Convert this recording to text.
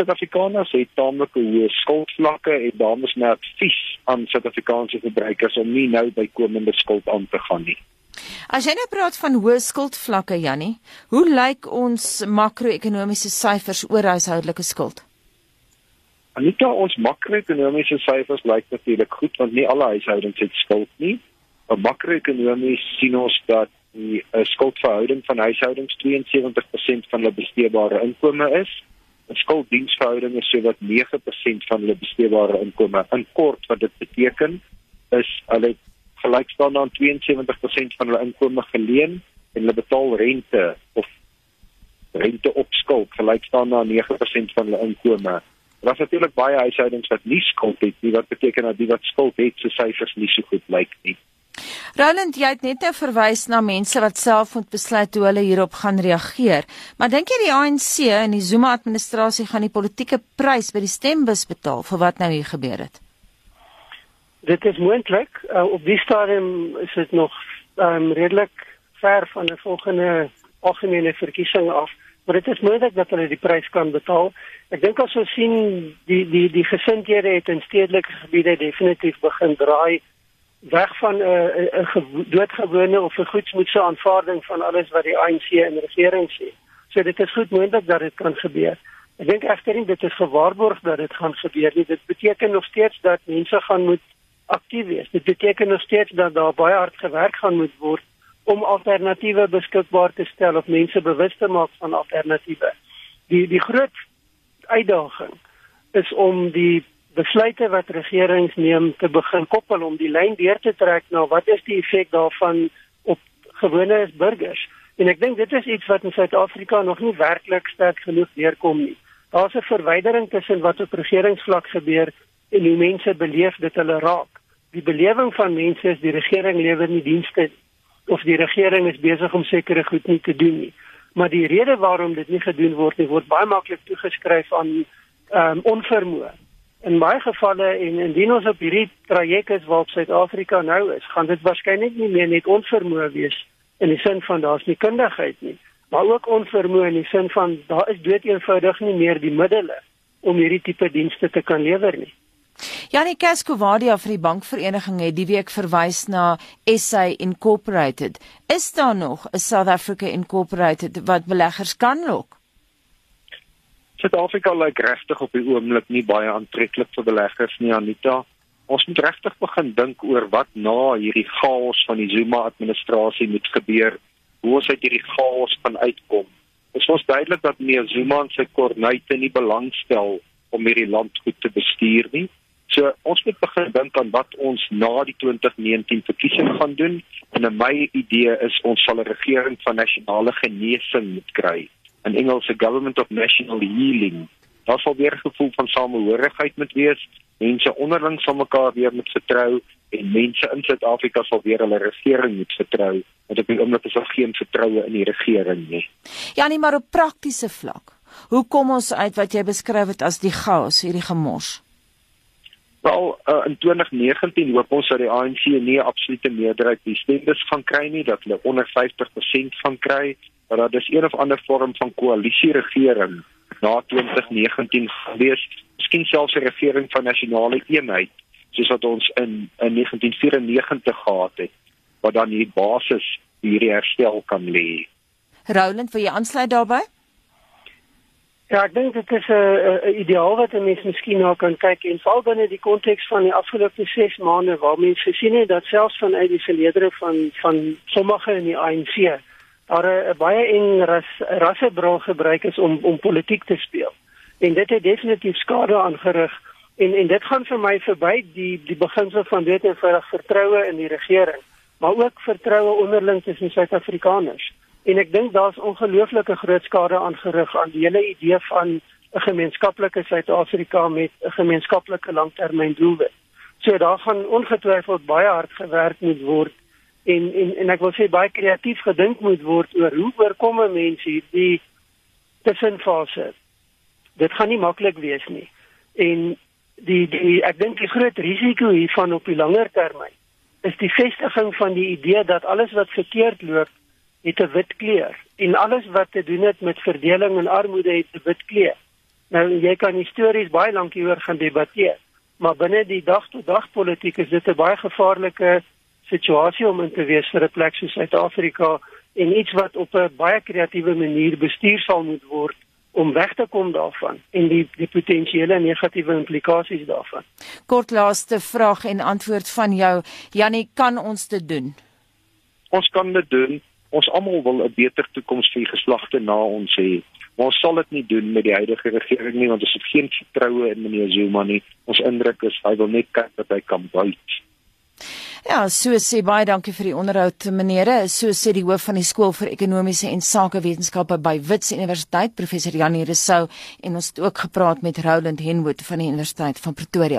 Suid-Afrikaners het taamlik hoë skuldvlakke en daarom is my advies aan Suid-Afrikaanse verbruikers om nie nou bykomende skuld aan te gaan nie. As jy nou praat van hoë skuldvlakke Jannie, hoe lyk ons makro-ekonomiese syfers oor huishoudelike skuld? Anita, ons makro-ekonomiese syfers lyk natuurlik goed want nie alle huishoudings het skuld nie. Maar makro-ekonomies sien ons dat die uh, skuldverhouding van huishoudings 72% van hulle besteedbare inkomste is. 'n Skulddiensverhouding is sowat 9% van hulle besteedbare inkomste. In kort wat dit beteken is hulle gelykstaande aan 72% van hulle inkomste geleen en hulle betaal rente of rente op skuld gelykstaande aan 9% van hulle inkomste. Daar is natuurlik baie huishoudings wat nie skuld het nie wat beteken dat die wat skuld het se syfers nie so goed lyk nie. Roland, jy het net nou verwys na mense wat self moet besluit hoe hulle hierop gaan reageer. Maar dink jy die ANC en die Zuma administrasie gaan die politieke prys by die stembus betaal vir wat nou hier gebeur het? Dit is moontlik. Uh, op die stadium is dit nog um, redelik ver van 'n volgende algemene verkiesing af, maar dit is moontlik dat hulle die prys kan betaal. Ek dink as ons sien die die die gesindhede het in stedelike gebiede definitief begin draai weg van 'n uh, 'n doodgewone of 'n goedsmoedse aanvaarding van alles wat die ANC en die regering sê. So dit is goed moontlik dat dit kan gebeur. Ek dink egter nie dit is gewaarborg dat dit gaan gebeur nie. Dit beteken nog steeds dat mense gaan moet aktief wees. Dit beteken nog steeds dat daar baie hard gewerk gaan moet word om alternatiewe beskikbaar te stel of mense bewus te maak van alternatiewe. Die die groot uitdaging is om die besluite wat regerings neem te begin koppel om die lyn deur te trek na wat is die effek daarvan op gewone burgers. En ek dink dit is iets wat in Suid-Afrika nog nie werklik sterk genoeg deurkom nie. Daar's 'n verwydering tussen wat op regeringsvlak gebeur en hoe mense beleef dit hulle raak die belewing van mense is die regering lewer nie dienste of die regering is besig om sekere goed nie te doen nie. Maar die rede waarom dit nie gedoen word nie word baie maklik toegeskryf aan ehm um, onvermoë. In baie gevalle en indien ons op hierdie traject is waarop Suid-Afrika nou is, gaan dit waarskynlik nie meer net onvermoë wees in die sin van daar's nie kundigheid nie, maar ook onvermoë in die sin van daar is dood eenvoudig nie meer die middele om hierdie tipe dienste te kan lewer nie. Janie Cascovadia vir die bankvereniging het die week verwys na SA Incorporated. Is daar nog 'n South Africa Incorporated wat beleggers kan lok? Suid-Afrika lyk regtig op die oomblik nie baie aantreklik vir beleggers nie, Anita. Ons moet regtig begin dink oor wat na hierdie chaos van die Zuma administrasie moet gebeur. Hoe ons uit hierdie chaos van uitkom. Dit is duidelik dat meneer Zuma en sy kornuite nie belangstel om hierdie land goed te bestuur nie. So ons moet begin dink aan wat ons na die 2019 verkiesing gaan doen en 'n my idee is ons sal 'n regering van nasionale genesing moet kry. In Engels 'n government of national healing. Daar sal weer 'n gevoel van samehorigheid moet wees. Mense onderling sal mekaar weer moet vertrou en mense in Suid-Afrika sal weer hulle regering moet vertrou. Want op die oomblik is daar geen vertroue in die regering nie. Ja, nie maar op praktiese vlak. Hoe kom ons uit wat jy beskryf het as die chaos, hierdie gemors? Wel, uh, in 2019 hoop ons dat die ANC nie 'n absolute meerderheid die stemmes gaan kry nie, dat hulle onder 50% gaan kry, dat dis een of ander vorm van koalisieregering na 2019 gewees, miskien selfs 'n regering van nasionale eenheid, soos wat ons in in 1994 gehad het, wat dan die basis hierdie herstel kan lê. Roland, wil jy aansluit daarbey? Ja, ek dink dit is 'n ideaal wat 'n mens miskien na kan kyk en val binne die konteks van die afgelope 6 maande waar mense gesien het dat selfs vanuit die verledere van van sommige in die ANC daar 'n baie en ras rassebril gebruik is om om politiek te speel. En dit het definitief skade aangerig en en dit gaan vir my verby die die beginsel van weet en veilig vertroue in die regering, maar ook vertroue onderling tussen Suid-Afrikaners. En ek dink daar's ongelooflike groot skade aangerig aan die hele idee van 'n gemeenskaplike Suid-Afrika met 'n gemeenskaplike langtermyndoelwit. So daar gaan ongetwyfeld baie hard gewerk moet word en en en ek wil sê baie kreatief gedink moet word oor hoe oorkom mense hierdie tussenfase. Dit gaan nie maklik wees nie. En die die ek dink die groot risiko hiervan op die langer termyn is die vestiging van die idee dat alles wat verkeerd loop het 'n wit kleur en alles wat te doen het met verdeling en armoede het 'n wit kleur. Nou jy kan histories baie lank hieroor gaan debatteer, maar binne die dag tot dag politiek is dit 'n baie gevaarlike situasie om in te wees vir 'n plek soos Suid-Afrika en iets wat op 'n baie kreatiewe manier bestuur sal moet word om weg te kom daarvan en die die potensiële negatiewe implikasies daarvan. Kort laaste vraag en antwoord van jou, Jannie, kan ons dit doen? Ons kan dit doen. Ons almal wil 'n beter toekoms vir geslagte na ons hê. Maar ons sal dit nie doen met die huidige regering nie want ons het geen vertroue in meneer Zuma nie. Ons indruk is hy wil net kyk dat hy kan buit. Ja, so sê baie dankie vir die onderhoud menere. So sê die hoof van die skool vir ekonomiese en sakewetenskappe by Wits Universiteit, professor Janie Rousseau, en ons het ook gepraat met Roland Henwood van die Universiteit van Pretoria.